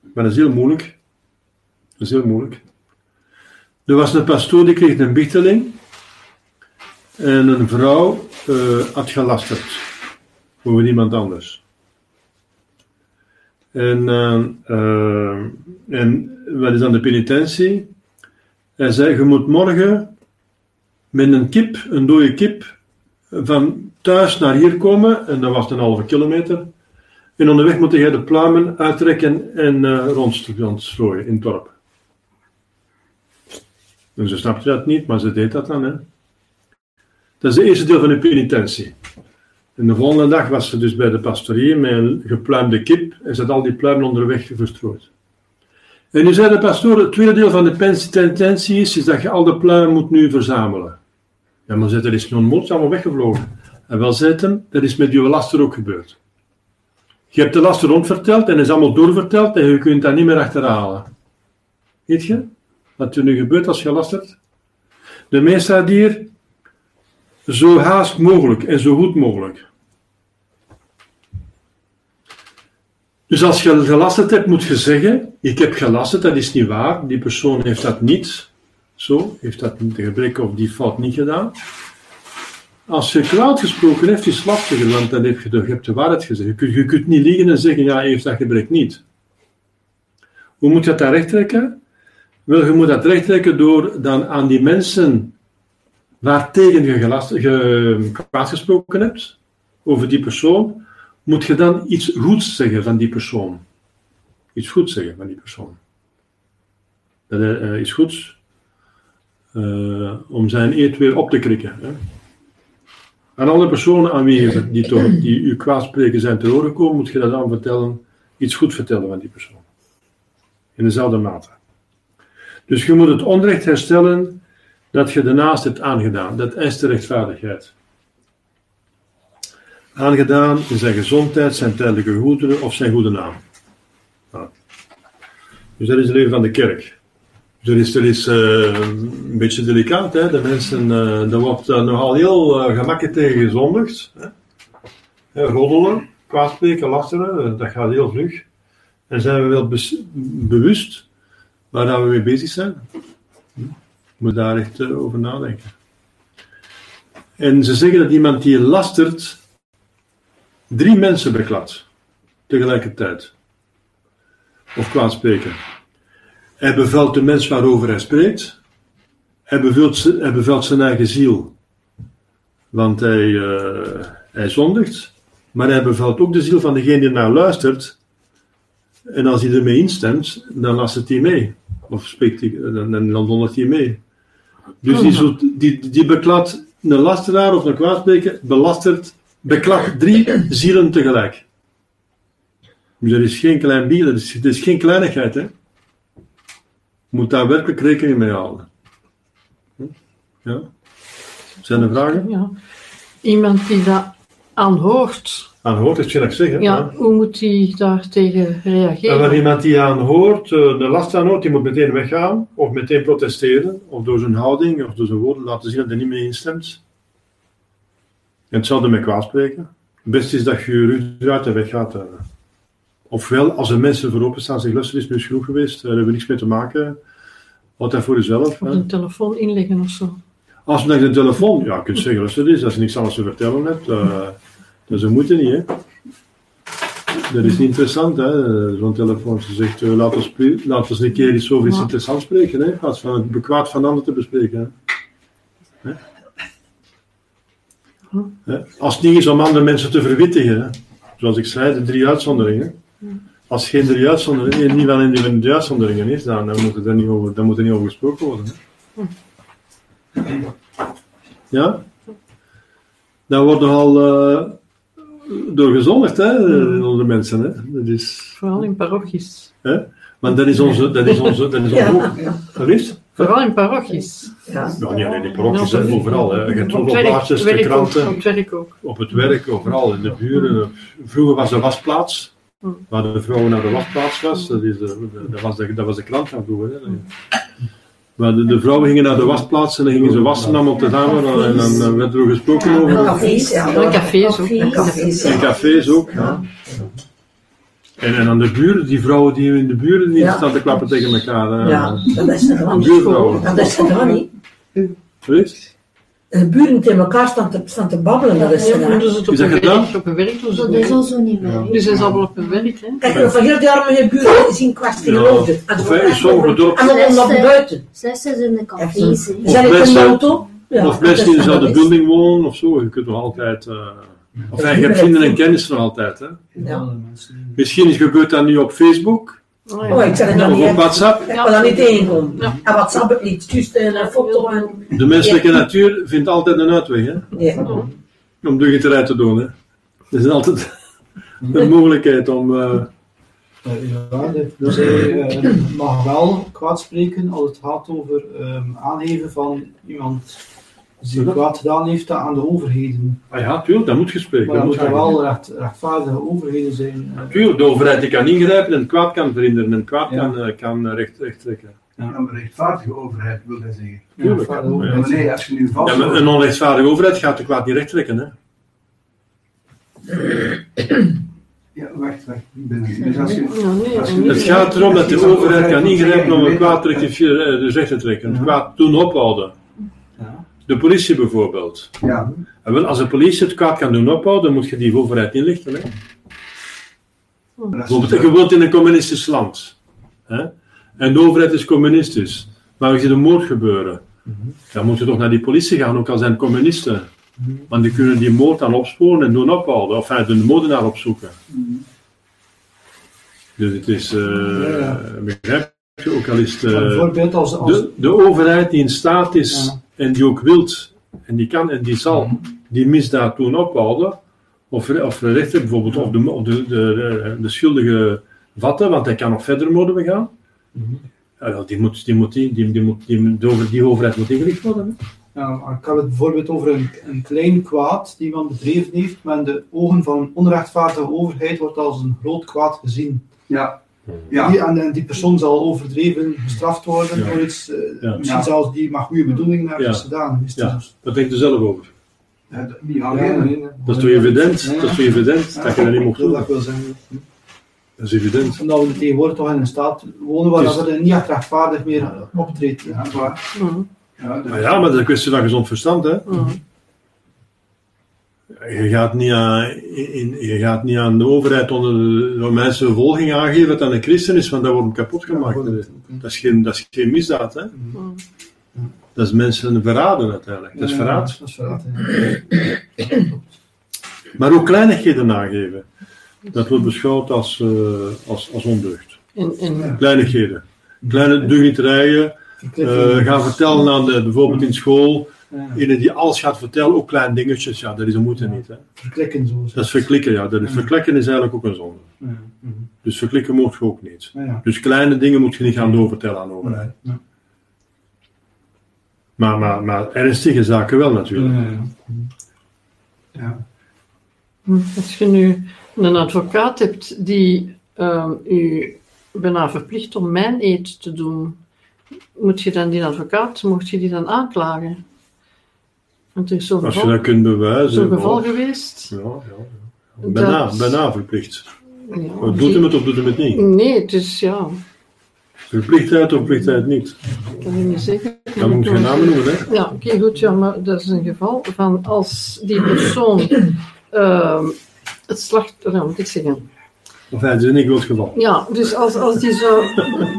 Maar dat is heel moeilijk. Dat is heel moeilijk. Er was een pastoor die kreeg een bichteling. En een vrouw eh, had gelasterd over iemand anders. En, eh, eh, en wat is dan de penitentie? Hij zei: Je moet morgen met een kip, een dode kip, van thuis naar hier komen. En dat was een halve kilometer. En onderweg moet jij de pluimen uittrekken en uh, rondstrooien in het dorp. En ze snapte dat niet, maar ze deed dat dan. Hè. Dat is het eerste deel van de penitentie. En de volgende dag was ze dus bij de pastorie met een gepluimde kip en ze had al die pluimen onderweg verstrooid. En nu zei de pastoor, het tweede deel van de penitentie is, is dat je al de pluimen moet nu verzamelen. Ja, maar zei, dat is non allemaal weggevlogen. En wel hem, dat is met je laster ook gebeurd. Je hebt de laster rondverteld en is allemaal doorverteld en je kunt dat niet meer achterhalen. Weet je? Wat er nu gebeurt als je lastert? De staat hier zo haast mogelijk en zo goed mogelijk. Dus als je gelasterd hebt, moet je zeggen: Ik heb gelasterd, dat is niet waar. Die persoon heeft dat niet. Zo, heeft dat gebrek of die fout niet gedaan. Als je kwaad gesproken hebt, is het lastiger, want dan heb je de, je hebt de waarheid gezegd. Je kunt, je kunt niet liegen en zeggen: Ja, heeft dat gebrek niet. Hoe moet je dat recht trekken? Wel, je moet dat recht trekken door dan aan die mensen waartegen je, gelast, je kwaad gesproken hebt, over die persoon, moet je dan iets goeds zeggen van die persoon. Iets goeds zeggen van die persoon. Dat, uh, iets goeds. Uh, om zijn eet weer op te krikken. Hè. Aan alle personen aan wie je, die, toch, die u kwaad spreken zijn te horen komen, moet je dat dan vertellen, iets goed vertellen van die persoon. In dezelfde mate. Dus je moet het onrecht herstellen dat je daarnaast hebt aangedaan. Dat is de rechtvaardigheid. Aangedaan in zijn gezondheid, zijn tijdelijke goederen of zijn goede naam. Nou. Dus dat is het leven van de kerk. Dat is, dat is uh, een beetje delicaat. Hè? De mensen, uh, er wordt uh, nogal heel gemakkelijk tegen gezondigd. Hè? Roddelen, kwaadspreken, lasteren, dat gaat heel vlug. En zijn we wel bewust waar we mee bezig zijn. Hm? moet daar echt over nadenken. En ze zeggen dat iemand die lastert drie mensen bekladt tegelijkertijd. Of kwaadspreken. Hij bevelt de mens waarover hij spreekt. Hij bevelt, hij bevelt zijn eigen ziel. Want hij, uh, hij zondigt. Maar hij bevelt ook de ziel van degene die naar luistert. En als hij ermee instemt, dan lastert hij mee. Of spreekt hij, dan, dan zondigt hij mee. Dus die, zo, die, die beklad een lasteraar of een kwaadspreker, belastert, beklad drie zielen tegelijk. Dus dat is geen klein bier, is, dat is geen kleinigheid. Hè? Je moet daar werkelijk rekening mee houden. Ja? Zijn er vragen? Ja. Iemand die dat aanhoort. Aanhoort is geen ik zeg. Hè? Ja, ja, hoe moet hij daar tegen reageren? En wanneer iemand die aanhoort, de last aanhoort, die moet meteen weggaan, of meteen protesteren, of door zijn houding, of door zijn woorden laten zien dat hij niet mee instemt. En hetzelfde met kwaadspreken. Het beste is dat je je uit en weggaat. Ofwel, als er mensen voor openstaan, zeggen, luister, is nu genoeg geweest, daar hebben we niks mee te maken. Houd dat voor jezelf. Een telefoon inleggen of zo. Als je met de telefoon, ja, je kunt zeggen, luister eens, als je niks anders te vertellen hebt, uh, dus dat moeten niet, hè. Dat is niet interessant, hè, zo'n telefoon. Ze zegt, uh, laat, ons, laat ons een keer iets over iets ja. interessants spreken, hè, in plaats van het bekwaad van anderen te bespreken. Hè. Hè? Als het niet is om andere mensen te verwittigen, hè. zoals ik zei, de drie uitzonderingen. Als geen drie uitzonderingen, niet in die drie uitzonderingen is, dan, dan, moet er niet over, dan moet er niet over gesproken worden. Hè. Ja? Dan wordt er al eh, door gezondigd, hè, onder de mensen. Hè. Dat is, Vooral in parochies. hè. Want dat is onze, dat is onze, dat is onze Ja, ook. ja? Vooral in parochies. ja. Nou, niet alleen in parochies, hè, Ja, overal. Hè. Je Op op het werk, plaatsjes, de kranten. op het werk ook. op het werk, overal in de buren. Vroeger was de wasplaats, waar de vrouwen naar de wasplaats was. Dat, is de, de- dat, was, de, dat was de krant van vroeger. Hè. Maar de, de vrouwen gingen naar de wasplaats en dan gingen ze wassen allemaal tezamen en dan eh, werd er gesproken En over. cafés, ja. En cafés ook. En cafés, In ja. cafés ook. Ja. En, en dan de buren, die vrouwen die in de buren Ja. staan te klappen tegen elkaar. Ja, dat is er dan niet. Buurvrouwen. Dat is er dan niet. Weet? De buren tegen elkaar staan te, staan te babbelen, dat is Ja, er maar dan. doen ze het op Is een dat werk, gedaan? op een werk doen ze Dat het is al zo niet meer. Nu zijn ze allemaal op een werk, hè. Kijk, we van heel die arme buren gezien kwestie Ja. geloofde. En Of hè, in dorpen. En dan nog buiten. Slechts is in de cafés. Zijn ik in mensen- de auto? Ja, of mensen die in dat is- dezelfde building wonen of zo. Je kunt nog altijd. eh of je hebt vrienden en kennissen nog altijd. Hè. Ja. Misschien gebeurt dat nu op Facebook Oh, ja. Oh, ik zeg het dan niet. op WhatsApp. Ik wil daar niet tegenkomen. Ja. En WhatsApp het niet. Juist een foto en... De menselijke natuur vindt altijd een uitweg hè, Nee. om dingen eruit te doen. Hè. Er is altijd een mogelijkheid om. eh, Eh, ja, de, dus hij eh, mag wel kwaad spreken als het gaat over ehm, aangeven van iemand die kwaad gedaan heeft aan de overheden. ah ja, tuurlijk, dat moet gespreken. Maar Dat dat moet moeten wel. recht, rechtvaardige overheden zijn. eh. Tuurlijk, de overheid die kan ingrijpen en kwaad kan verhinderen en kwaad Ja. kan, eh, kan eh, recht, recht trekken. Een rechtvaardige overheid wil hij zeggen. Tuurlijk. Ja. Maar nee, als je nu vast Ja, maar een onrechtvaardige overheid gaat de kwaad niet recht trekken. Hè. Ja, wacht, wacht. Ik ben. Dus als je, Ja, als Het gaat erom dat de overheid kan ingrijpen om een kwaad te eh, dus recht te trekken. Het kwaad doen ophouden. De politie bijvoorbeeld. Ja, En wel, als de politie het kwaad kan doen ophouden, dan moet je die overheid inlichten. Hè. Bijvoorbeeld, je woont in een communistisch land. Hè? En de overheid is communistisch. Maar er ziet een moord gebeuren. Dan moet je toch naar die politie gaan, ook al zijn communisten. Want die kunnen die moord dan opsporen en doen ophouden. Of enfin, de moordenaar opzoeken. Dus het is, eh, Ja, begrijp je, ook al is het, als, als de, de overheid die in staat is en die ook wilt, en die kan en die zal die misdaad doen ophouden, of, of rechter bijvoorbeeld, of, de, of de, de, de, de schuldige vatten, want hij kan nog verder moorden begaan. Ja, wel, die, moet, die, moet, die, die, die, moet, die, moet- de over- die overheid moet ingelicht worden. hè. Ik had het bijvoorbeeld over een, een klein kwaad die iemand bedreven heeft, maar in de ogen van een onrechtvaardige overheid wordt als een groot kwaad gezien. ja, ja. Die, en, en die persoon zal overdreven gestraft worden Ja. voor iets, eh, Ja. misschien Ja. zelfs die maar goede bedoelingen heeft Ja. gedaan. Is Ja. dus- Wat denkt u zelf over? Dat- niet alleen. Dat is toch evident? Dat is toch evident dat je dat niet mocht Dat doen? wil ik wel zeggen. Dat is evident. Omdat we tegenwoordig toch in een staat wonen waar is- dat er niet echt rechtvaardig meer optreedt. Ja, dat- Maar ja, maar dat is een kwestie van gezond verstand. Hè? Mhm. Je gaat niet aan, in, je gaat niet aan de overheid onder de Romeinse vervolging aangeven dat dat een christen is, want dat wordt hem kapot gemaakt. Dat is geen, dat is geen misdaad. Hè? Mhm. Dat is mensen verraden uiteindelijk. Dat is verraad. Dat is verraad, ja. Maar ook kleinigheden aangeven. Dat wordt beschouwd als, eh, als, als ondeugd. En, en, Kleinigheden. Kleine deugniterijen. eh gaan vertellen aan de, bijvoorbeeld in school. Iedereen die alles gaat vertellen, ook kleine dingetjes. Ja, dat is een moeite niet. Hè? Verklikken zo. Dat is verklikken, ja. Dat is, verklikken is eigenlijk ook een zonde. Ja. Dus verklikken moet je ook niet. Ja, ja. Dus kleine dingen moet je niet gaan doorvertellen aan de overheid. Ja. Maar, maar, maar ernstige zaken wel natuurlijk. Ja, ja. ja. als je nu een advocaat hebt die ehm, u bijna verplicht om mijn eet te doen, moet je dan die advocaat, mocht je die dan aanklagen? Want er is zo'n Als je dat kunt bewijzen. zo'n geval geweest. Ja, ja, ja. Bijna, Dat- bijna verplicht. Ja, Maar doet hem het of doet hem het niet? Nee, het is ja, Verplichtheid of verplichtheid niet. ik kan je niet zeggen. Dan moet je geen namen noemen, hè? Ja, oké, goed, ja, maar dat is een geval van als die persoon ehm, het slachtoffer, ja, moet ik zeggen. Of hij is in een groot geval. Ja, dus als, als die zo,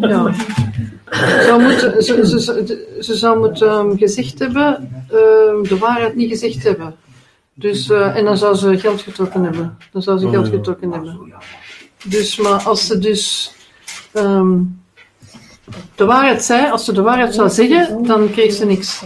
ja, zou moeten, ze, ze, ze, ze zou moeten ehm, gezegd hebben, ehm, de waarheid niet gezegd hebben. Dus, eh, en dan zou ze geld getrokken hebben. Dan zou ze Oh, geld ja. getrokken hebben. Dus, maar als ze dus ehm, de waarheid zei, als ze de waarheid zou zeggen, dan kreeg ze niks.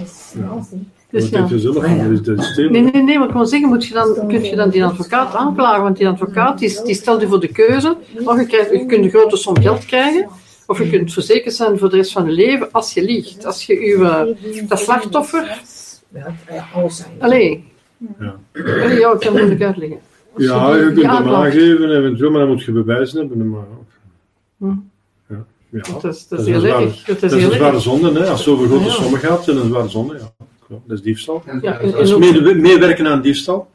Dus ja. Ah, ja. Nee, nee, nee, maar ik wil zeggen, moet je dan, kun je dan die advocaat aanklagen? Want die advocaat die, die stelt je voor de keuze. Of je, krijgt, je kunt een grote som geld krijgen, of je kunt verzekerd zijn voor de rest van je leven als je liegt. Als je uw, dat slachtoffer. Allee. Ja. Allee, ja, ik kan het moeilijk uitleggen. Als Ja, je die kunt hem aangeven, eventueel, maar dan moet je bewijzen hebben. Maar, Hm. ja. Ja. Dat is, dat Dat is is heel een erg. Dat is een zware zonde, hè. als het over grote Ja. sommen gaat, is dat een zware zonde. Ja. Dat is diefstal. Ja, en- Dat is en ook- mee- meewerken aan diefstal,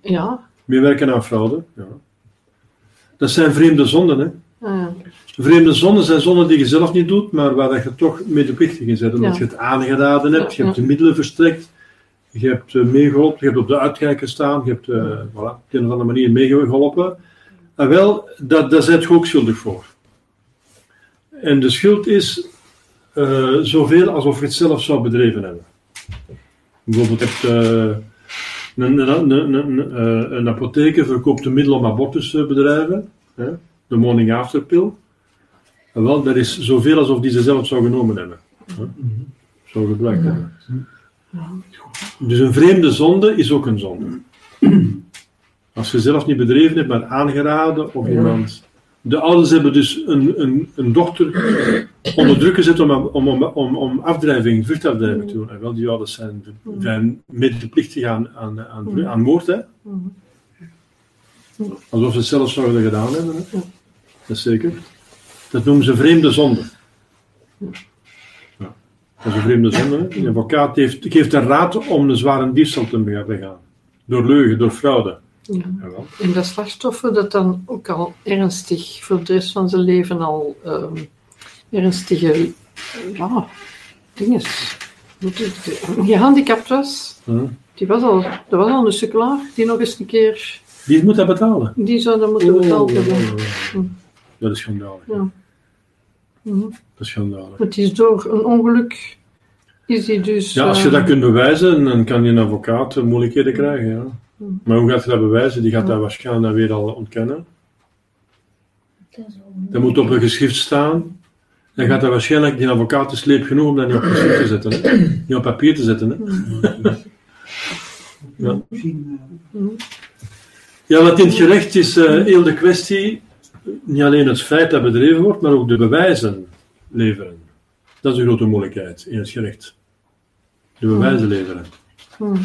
Ja, meewerken aan fraude. Ja. Dat zijn vreemde zonden. Hè. Vreemde zonden zijn zonden die je zelf niet doet, maar waar dat je toch medeplichtig in bent. Omdat Ja. je het aangeraden hebt, je hebt de middelen verstrekt, je hebt eh, meegeholpen, je hebt op de uitkijk gestaan, je hebt eh voilà, op een of andere manier meegeholpen. En wel, dat, daar zijn je ook schuldig voor. En de schuld is eh, zoveel alsof je het zelf zou bedreven hebben. Bijvoorbeeld, je hebt een, een, een, een, een apotheker verkoopt een middel om abortus te bedrijven, hè, de morning after pill. Wel, dat is zoveel alsof die ze zelf zou genomen hebben. Hè? Zou gebruikt hebben. Dus een vreemde zonde is ook een zonde. Als je zelf niet bedreven hebt, maar aangeraden of iemand. De ouders hebben dus een, een, een dochter onder druk gezet om, om, om, om, om afdrijving, vruchtafdrijving te doen. En wel, die ouders zijn, zijn medeplichtig aan, aan, aan, aan moord. Hè? Alsof ze het zelf zouden gedaan hebben. Hè? Dat is zeker. Dat noemen ze vreemde zonde. Ja. Dat is een vreemde zonde. Hè? Advocaat heeft, geeft een raad om een zware diefstal te begaan. Door leugen, door fraude. Ja. En dat slachtoffer dat dan ook al ernstig voor de rest van zijn leven al ehm, ernstige ja, dingen. Gehandicapt was. Ja. Die was al, dat was al een sukkelaar die nog eens een keer. Wie moet dat betalen? Die zou dat moeten betaald hebben. Oh, Dat is schandalig. Ja. Mhm. Dat is schandalig. Het is door een ongeluk. Is hij dus. Ja, als je eh, dat kunt bewijzen, dan kan je een advocaat moeilijkheden krijgen. Ja. Maar hoe gaat je dat bewijzen? Die gaat dat waarschijnlijk dan weer al ontkennen. Dat moet op een geschrift staan. Dan gaat dat waarschijnlijk die advocaat de sleep genoeg om dat niet op geschrift te zetten. Hè? Niet op papier te zetten. Hè? Ja. Eh, ja, wat in het gerecht is eh, heel de kwestie, niet alleen het feit dat bedreven wordt, maar ook de bewijzen leveren. Dat is de grote moeilijkheid in het gerecht. De bewijzen leveren. hmm.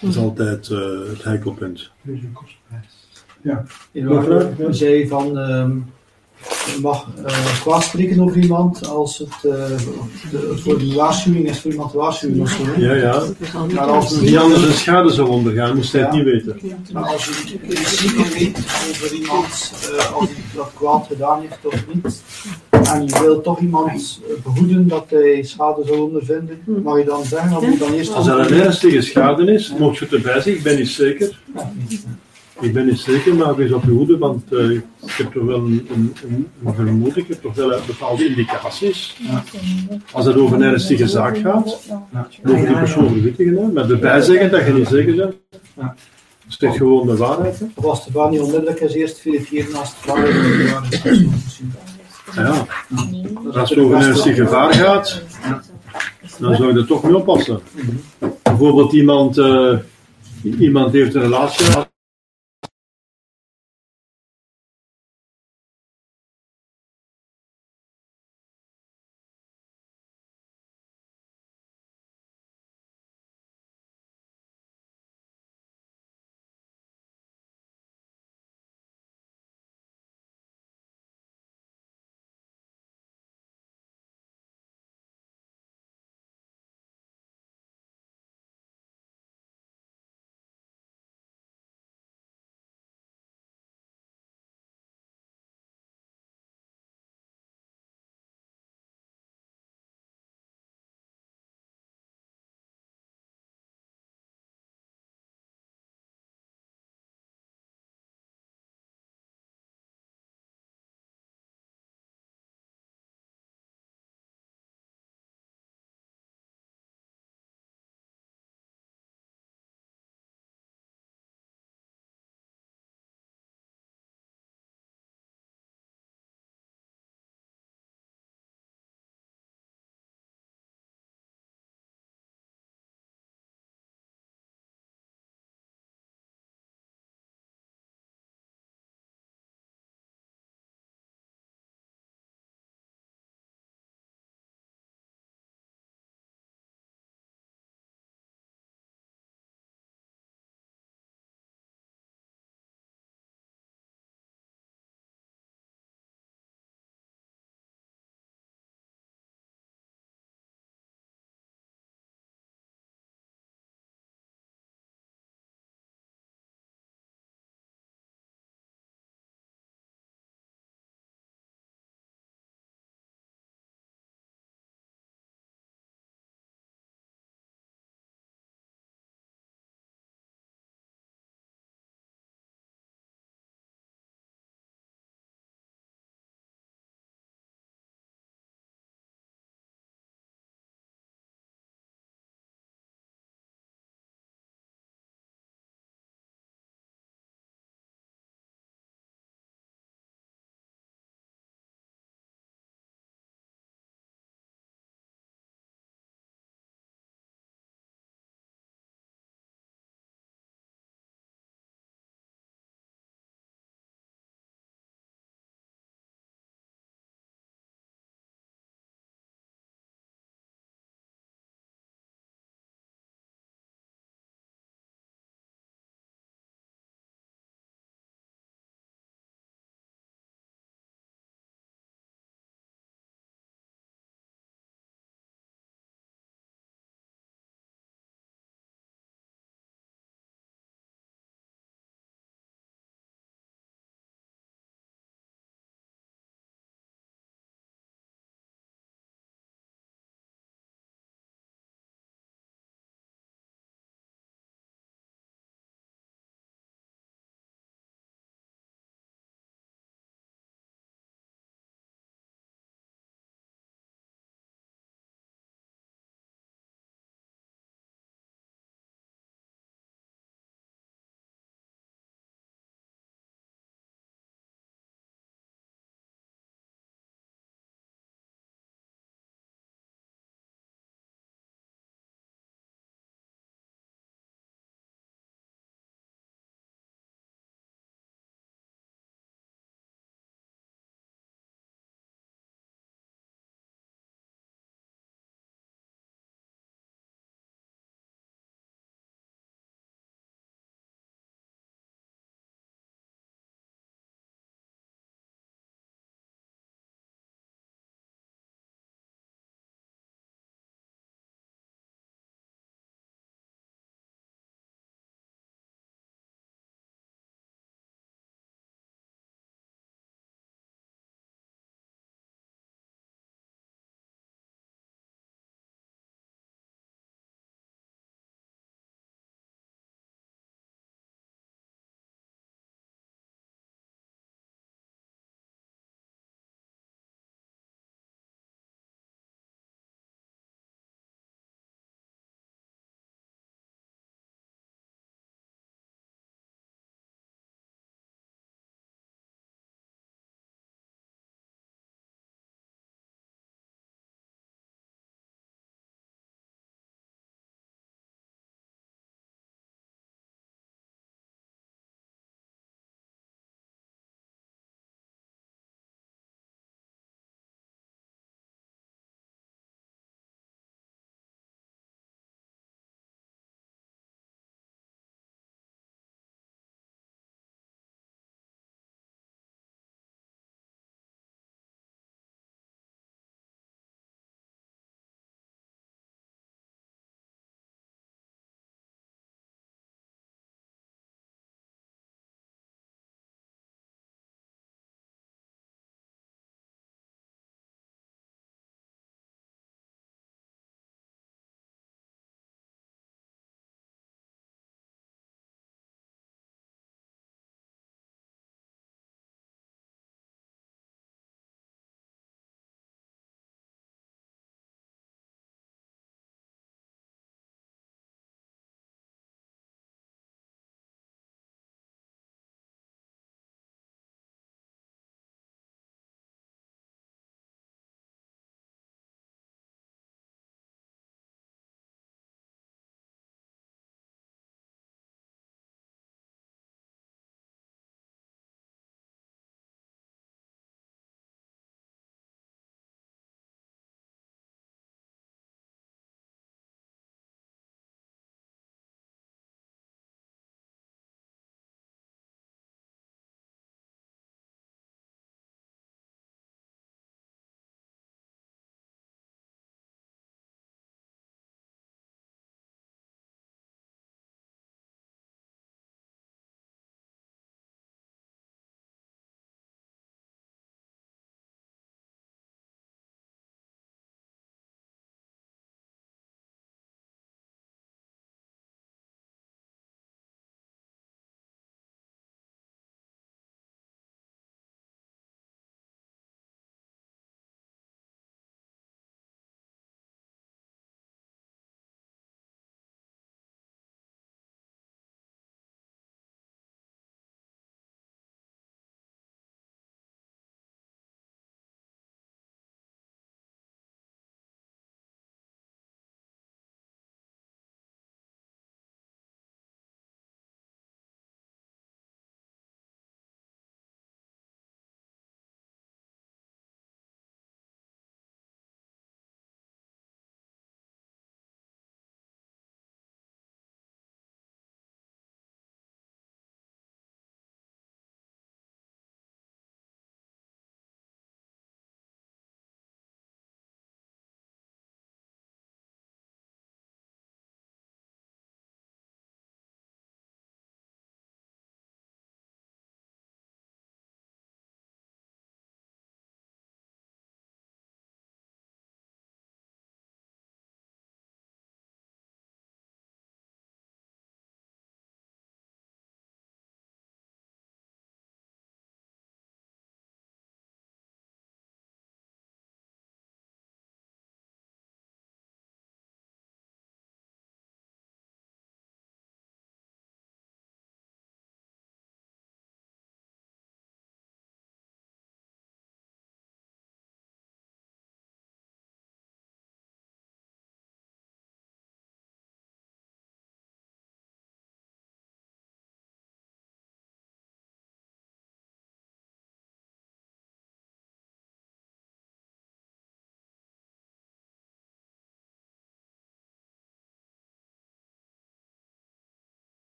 Dat is altijd eh, het heikelpunt. dus een kostprijs. Ja? Ja. Je zei van, ehm, mag eh kwaad spreken over iemand als het, eh, de- voor de waarschuwing is voor iemand te waarschuwen of zo. Ja, ja. Dat Maar als. Die anders een schade zou ondergaan, moest hij het niet weten. Maar als je zeker weet over iemand, eh, als hij dat kwaad gedaan heeft of niet, en je wilt toch iemand eh, behoeden dat hij schade zal ondervinden, mag je dan zeggen, moet je dan eerst... Als dat een ernstige schade is, mocht je het erbij zeggen, ik ben niet zeker. Ik ben niet zeker, maar wees op je hoede, want eh, ik heb toch wel een, een, een, vermoeden, ik heb toch wel eh, bepaalde indicaties. Als het over een ernstige zaak gaat, mogen die persoon verwittigen, met erbij zeggen dat je niet zeker bent. Ja. Zeg gewoon de waarheid. Hè. Als de baan niet onmiddellijk is, eerst verifiëren als het waar is. is, is. Ja. Als het over een ernstig gevaar gaat, dan zou je er toch mee oppassen. Bijvoorbeeld iemand, eh, iemand heeft een relatie gehad